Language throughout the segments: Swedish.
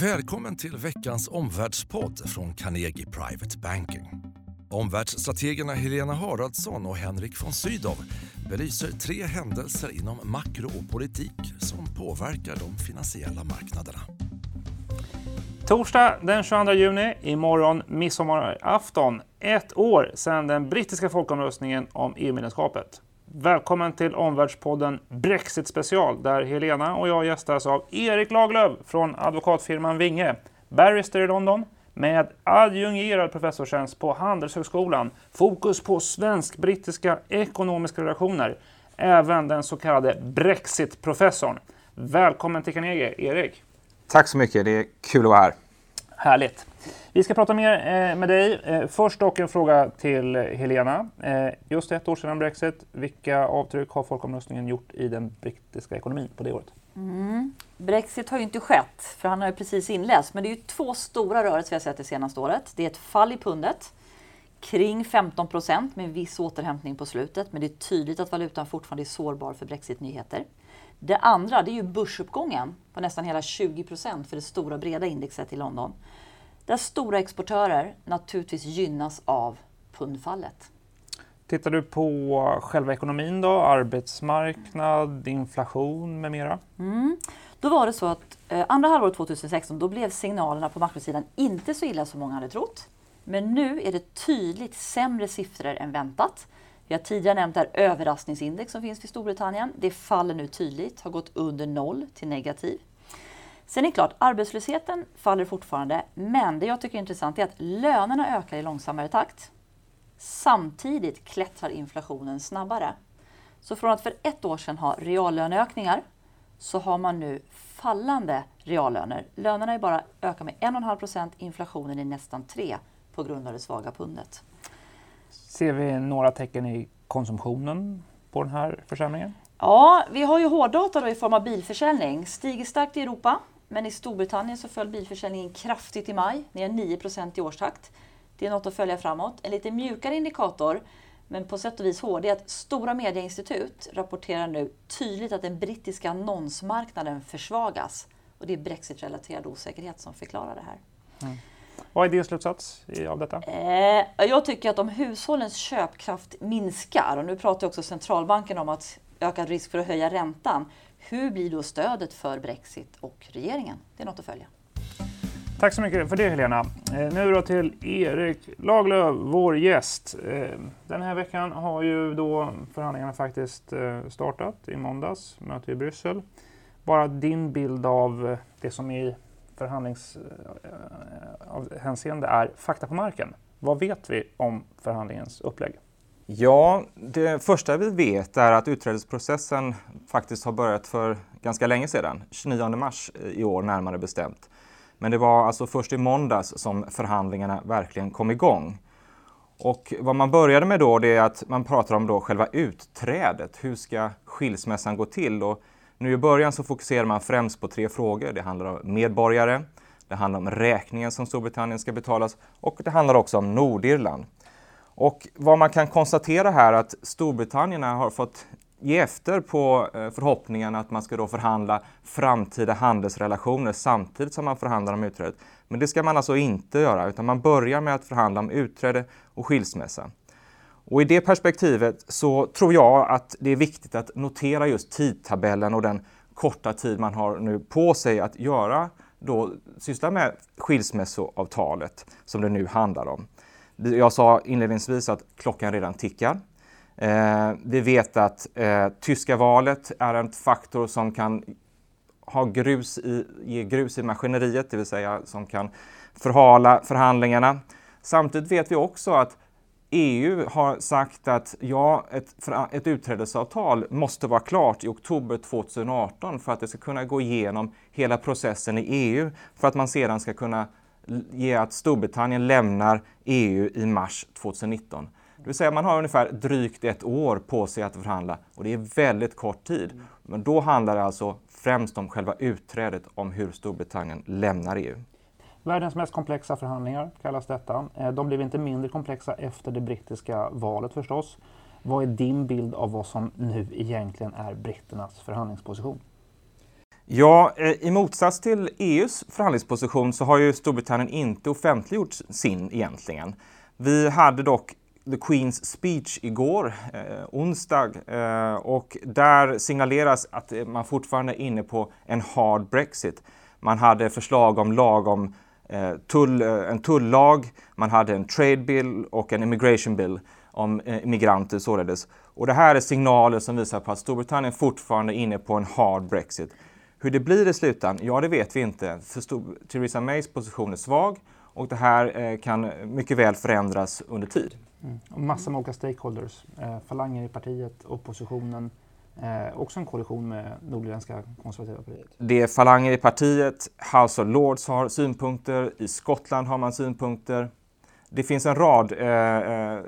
Välkommen till veckans omvärldspodd från Carnegie Private Banking. Omvärldsstrategerna Helena Haraldsson och Henrik von Sydow belyser tre händelser inom makro och politik som påverkar de finansiella marknaderna. Torsdag den 22 juni, imorgon midsommarafton, ett år sedan den brittiska folkomröstningen om EU-medlemskapet. Välkommen till Omvärldspodden Brexit special där Helena och jag gästas av Erik Laglöf från advokatfirman Vinge, barrister i London med adjungerad professorstjänst på Handelshögskolan, fokus på svensk-brittiska ekonomiska relationer, även den så kallade Brexit-professorn. Välkommen till Carnegie, Erik. Tack så mycket, det är kul att vara här. Härligt. Vi ska prata mer eh, med dig. Eh, först dock en fråga till Helena. Eh, just ett år sedan Brexit, vilka avtryck har folkomröstningen gjort i den brittiska ekonomin på det året? Mm. Brexit har ju inte skett, för han har ju precis inläst. Men det är ju två stora rörelser vi har sett det senaste året. Det är ett fall i pundet, kring 15 procent med en viss återhämtning på slutet. Men det är tydligt att valutan fortfarande är sårbar för Brexit-nyheter. Det andra det är ju börsuppgången på nästan hela 20 procent för det stora breda indexet i London. Där stora exportörer naturligtvis gynnas av pundfallet. Tittar du på själva ekonomin då, arbetsmarknad, inflation med mera? Mm. Då var det så att eh, andra halvåret 2016 då blev signalerna på makrosidan inte så illa som många hade trott. Men nu är det tydligt sämre siffror än väntat. Vi har tidigare nämnt det här överraskningsindex som finns i Storbritannien. Det faller nu tydligt, har gått under noll till negativ. Sen är det klart, arbetslösheten faller fortfarande, men det jag tycker är intressant är att lönerna ökar i långsammare takt. Samtidigt klättrar inflationen snabbare. Så från att för ett år sedan ha reallöneökningar så har man nu fallande reallöner. Lönerna är bara ökar med 1,5 procent, inflationen är nästan 3 på grund av det svaga pundet. Ser vi några tecken i konsumtionen på den här försämringen? Ja, vi har ju hårddata då i form av bilförsäljning. Stiger starkt i Europa, men i Storbritannien så föll bilförsäljningen kraftigt i maj, ner 9 i årstakt. Det är något att följa framåt. En lite mjukare indikator, men på sätt och vis hård, är att stora medieinstitut rapporterar nu tydligt att den brittiska annonsmarknaden försvagas. Och det är Brexit-relaterad osäkerhet som förklarar det här. Mm. Vad är din slutsats av detta? Eh, jag tycker att om hushållens köpkraft minskar, och nu pratar också centralbanken om att ökad risk för att höja räntan, hur blir då stödet för Brexit och regeringen? Det är något att följa. Tack så mycket för det Helena. Eh, nu då till Erik Laglöf, vår gäst. Eh, den här veckan har ju då förhandlingarna faktiskt eh, startat i måndags, möte i Bryssel. Bara din bild av det som i förhandlingshänseende är fakta på marken. Vad vet vi om förhandlingens upplägg? Ja, det första vi vet är att utträdesprocessen faktiskt har börjat för ganska länge sedan, 29 mars i år närmare bestämt. Men det var alltså först i måndags som förhandlingarna verkligen kom igång. Och vad man började med då det är att man pratar om då själva utträdet. Hur ska skilsmässan gå till? Och nu i början så fokuserar man främst på tre frågor. Det handlar om medborgare, det handlar om räkningen som Storbritannien ska betalas och det handlar också om Nordirland. Och vad man kan konstatera här är att Storbritannien har fått ge efter på eh, förhoppningen att man ska då förhandla framtida handelsrelationer samtidigt som man förhandlar om utträdet. Men det ska man alltså inte göra, utan man börjar med att förhandla om utträde och skilsmässa. Och i det perspektivet så tror jag att det är viktigt att notera just tidtabellen och den korta tid man har nu på sig att göra då syssla med skilsmässoavtalet som det nu handlar om. Jag sa inledningsvis att klockan redan tickar. Eh, vi vet att eh, tyska valet är en faktor som kan ha grus i, ge grus i maskineriet, det vill säga som kan förhala förhandlingarna. Samtidigt vet vi också att EU har sagt att ja, ett, ett utträdesavtal måste vara klart i oktober 2018 för att det ska kunna gå igenom hela processen i EU för att man sedan ska kunna ge att Storbritannien lämnar EU i mars 2019. Det vill säga man har ungefär drygt ett år på sig att förhandla och det är väldigt kort tid. Men då handlar det alltså främst om själva utträdet, om hur Storbritannien lämnar EU. Världens mest komplexa förhandlingar kallas detta. Eh, de blev inte mindre komplexa efter det brittiska valet förstås. Vad är din bild av vad som nu egentligen är britternas förhandlingsposition? Ja, eh, i motsats till EUs förhandlingsposition så har ju Storbritannien inte offentliggjort sin egentligen. Vi hade dock The Queen's Speech igår, eh, onsdag, eh, och där signaleras att eh, man fortfarande är inne på en hard Brexit. Man hade förslag om lag om eh, tull, eh, en tullag, man hade en trade bill och en immigration bill om eh, immigranter således. Och det här är signaler som visar på att Storbritannien fortfarande är inne på en hard Brexit. Hur det blir i slutändan, ja det vet vi inte. För Theresa Mays position är svag och det här eh, kan mycket väl förändras under tid. Mm. Och massa med olika stakeholders, eh, falanger i partiet, oppositionen, eh, också en koalition med Nordirländska konservativa partiet. Det är falanger i partiet, House of Lords har synpunkter, i Skottland har man synpunkter. Det finns en rad eh, eh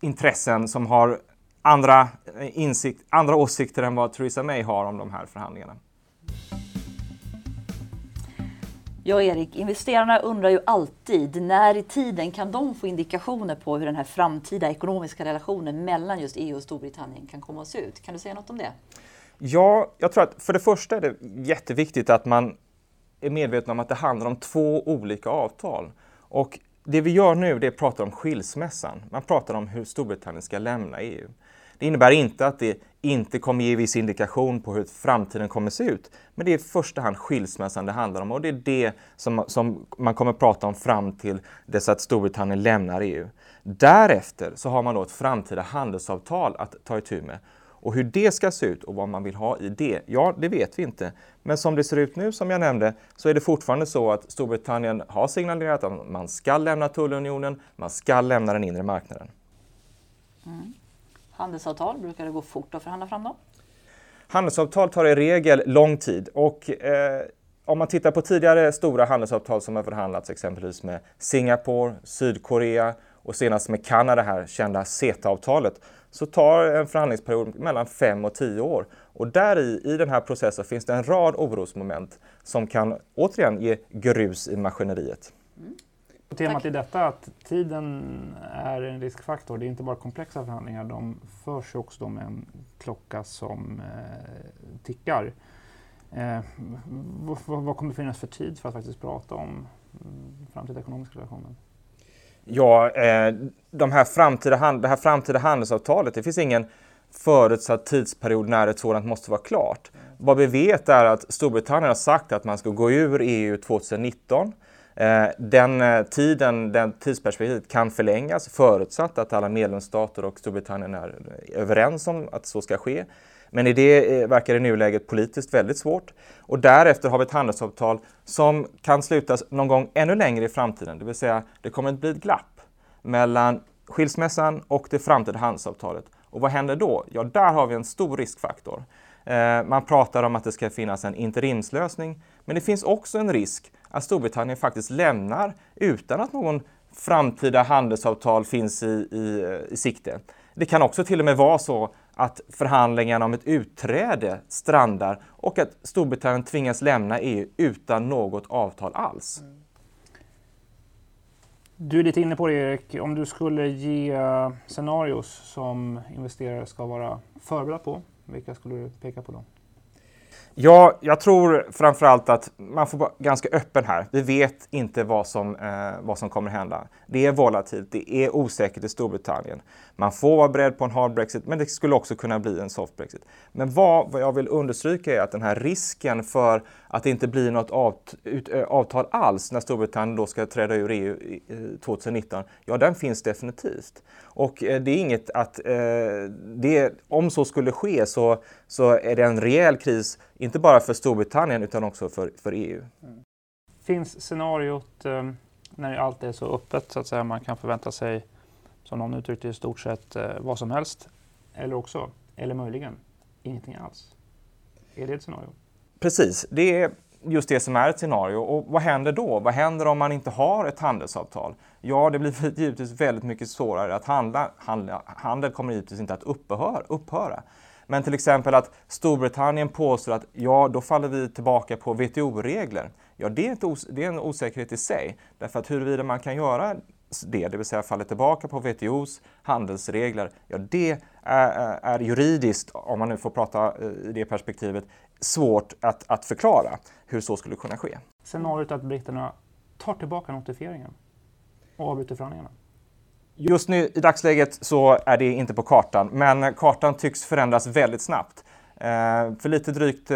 intressen som har andra, eh, insikt, andra åsikter än vad Theresa May har om de här förhandlingarna. Ja, Erik, investerarna undrar ju alltid när i tiden kan de få indikationer på hur den här framtida ekonomiska relationen mellan just EU och Storbritannien kan komma att se ut? Kan du säga något om det? Ja, jag tror att för det första är det jätteviktigt att man är medveten om att det handlar om två olika avtal. Och det vi gör nu det är att prata om skilsmässan. Man pratar om hur Storbritannien ska lämna EU. Det innebär inte att det inte kommer ge viss indikation på hur framtiden kommer se ut. Men det är i första hand skilsmässan det handlar om och det är det som, som man kommer prata om fram till dess att Storbritannien lämnar EU. Därefter så har man då ett framtida handelsavtal att ta itu med. Och hur det ska se ut och vad man vill ha i det, ja det vet vi inte. Men som det ser ut nu, som jag nämnde, så är det fortfarande så att Storbritannien har signalerat att man ska lämna tullunionen, man ska lämna den inre marknaden. Handelsavtal? Brukar det gå fort att förhandla fram dem? Handelsavtal tar i regel lång tid och eh, om man tittar på tidigare stora handelsavtal som har förhandlats exempelvis med Singapore, Sydkorea och senast med Kanada, här kända CETA-avtalet, så tar en förhandlingsperiod mellan 5 och 10 år. Och där i, i den här processen finns det en rad orosmoment som kan återigen ge grus i maskineriet. Mm. Och temat i detta att tiden är en riskfaktor. Det är inte bara komplexa förhandlingar, de förs också med en klocka som eh, tickar. Eh, vad, vad, kommer finnas för tid för att faktiskt prata om mm, framtida ekonomiska relationer? Ja, eh, de här framtida, det här framtida handelsavtalet, det finns ingen förutsatt tidsperiod när ett sådant måste vara klart. Vad vi vet är att Storbritannien har sagt att man ska gå ur EU 2019. Eh, den eh, tiden, den tidsperspektivet kan förlängas förutsatt att alla medlemsstater och Storbritannien är överens om att så ska ske. Men i det eh, verkar i nuläget politiskt väldigt svårt. Och därefter har vi ett handelsavtal som kan slutas någon gång ännu längre i framtiden. Det vill säga, det kommer att bli ett glapp mellan skilsmässan och det framtida handelsavtalet. Och vad händer då? Ja, där har vi en stor riskfaktor. Man pratar om att det ska finnas en interimslösning, men det finns också en risk att Storbritannien faktiskt lämnar utan att någon framtida handelsavtal finns i, i, i sikte. Det kan också till och med vara så att förhandlingarna om ett utträde strandar och att Storbritannien tvingas lämna EU utan något avtal alls. Du är lite inne på det Erik, om du skulle ge eh, scenarios som investerare ska vara förberedda på, vilka skulle du peka på då? Ja, jag tror framförallt att man får vara ganska öppen här. Vi vet inte vad som, eh, vad som kommer hända. Det är volatilt, det är osäkert i Storbritannien. Man får vara beredd på en hard Brexit, men det skulle också kunna bli en soft Brexit. Men vad, vad jag vill understryka är att den här risken för att det inte blir något avt, ut, eh, avtal alls när Storbritannien då ska träda ur EU 2019, ja den finns definitivt. Och eh, det är inget att, eh, det, om så skulle ske så, så är det en rejäl kris, inte bara för Storbritannien utan också för, för EU. Mm. Finns scenariot eh, när allt är så öppet så att säga, man kan förvänta sig, som någon uttryckte i stort sett, vad som helst? Eller också, eller möjligen, ingenting alls? Är det ett scenario? Precis, det är just det som är ett scenario. Och vad händer då? Vad händer om man inte har ett handelsavtal? Ja, det blir givetvis väldigt mycket svårare att handla. handla handel kommer givetvis inte att upphöra, upphöra. Men till exempel att Storbritannien påstår att ja, då faller vi tillbaka på WTO-regler. Ja, det är, det är en osäkerhet i sig. Därför att huruvida man kan göra det, det vill säga faller tillbaka på WTOs handelsregler, ja det är, är juridiskt, om man nu får prata eh, i det perspektivet, svårt att, att förklara hur så skulle kunna ske. Scenariot att britterna tar tillbaka notifieringen och avbryter förhandlingarna? Just nu i dagsläget så är det inte på kartan, men kartan tycks förändras väldigt snabbt. Eh, för lite drygt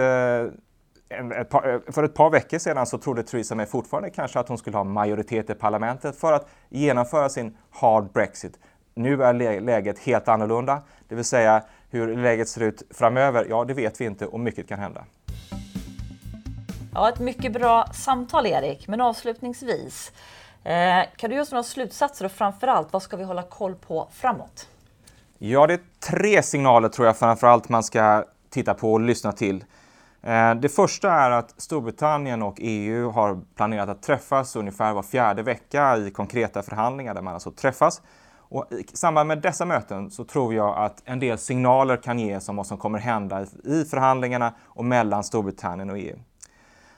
eh, ett par, eh, för ett par veckor sedan så trodde Theresa May fortfarande kanske att hon skulle ha majoritet i parlamentet för att genomföra sin hard Brexit. Nu är läget helt annorlunda, det vill säga hur läget ser ut framöver, ja det vet vi inte och mycket kan hända. Ja, ett mycket bra samtal Erik, men avslutningsvis Eh, kan du ge oss några slutsatser och framförallt vad ska vi hålla koll på framåt? Ja, det är tre signaler tror jag framförallt man ska titta på och lyssna till. Eh, det första är att Storbritannien och EU har planerat att träffas ungefär var fjärde vecka i konkreta förhandlingar där man alltså träffas. Och I samband med dessa möten så tror jag att en del signaler kan ges om vad som kommer hända i förhandlingarna och mellan Storbritannien och EU.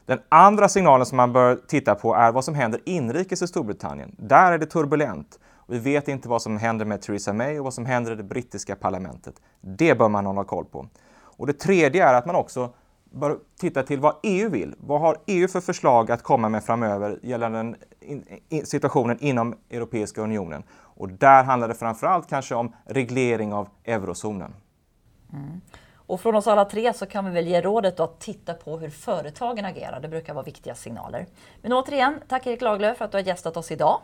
Den andra signalen som man bör titta på är vad som händer inrikes i Storbritannien. Där är det turbulent. Vi vet inte vad som händer med Theresa May och vad som händer i det brittiska parlamentet. Det bör man hålla koll på. Och det tredje är att man också bör titta till vad EU vill. Vad har EU för förslag att komma med framöver gällande situationen inom Europeiska unionen? Och där handlar det framförallt kanske om reglering av eurozonen. Mm. Och från oss alla tre så kan vi väl ge rådet att titta på hur företagen agerar. Det brukar vara viktiga signaler. Men återigen, tack Erik Laglöf för att du har gästat oss idag.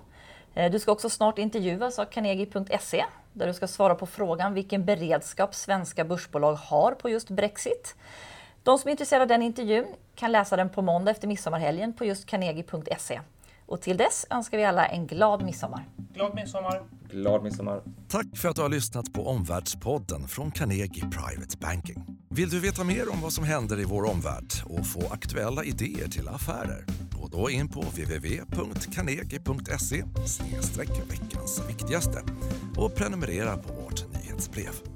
Eh, du ska också snart intervjuas av Carnegie.se där du ska svara på frågan vilken beredskap svenska börsbolag har på just Brexit. De som är intresserade av den intervjun kan läsa den på måndag efter midsommarhelgen på just Carnegie.se. Och till dess önskar vi alla en glad midsommar. Glad midsommar! Glad midsommar! Tack för att du har lyssnat på Omvärldspodden från Carnegie Private Banking. Vill du veta mer om vad som händer i vår omvärld och få aktuella idéer till affärer? Gå då in på www.carnegie.se veckans viktigaste och prenumerera på vårt nyhetsbrev.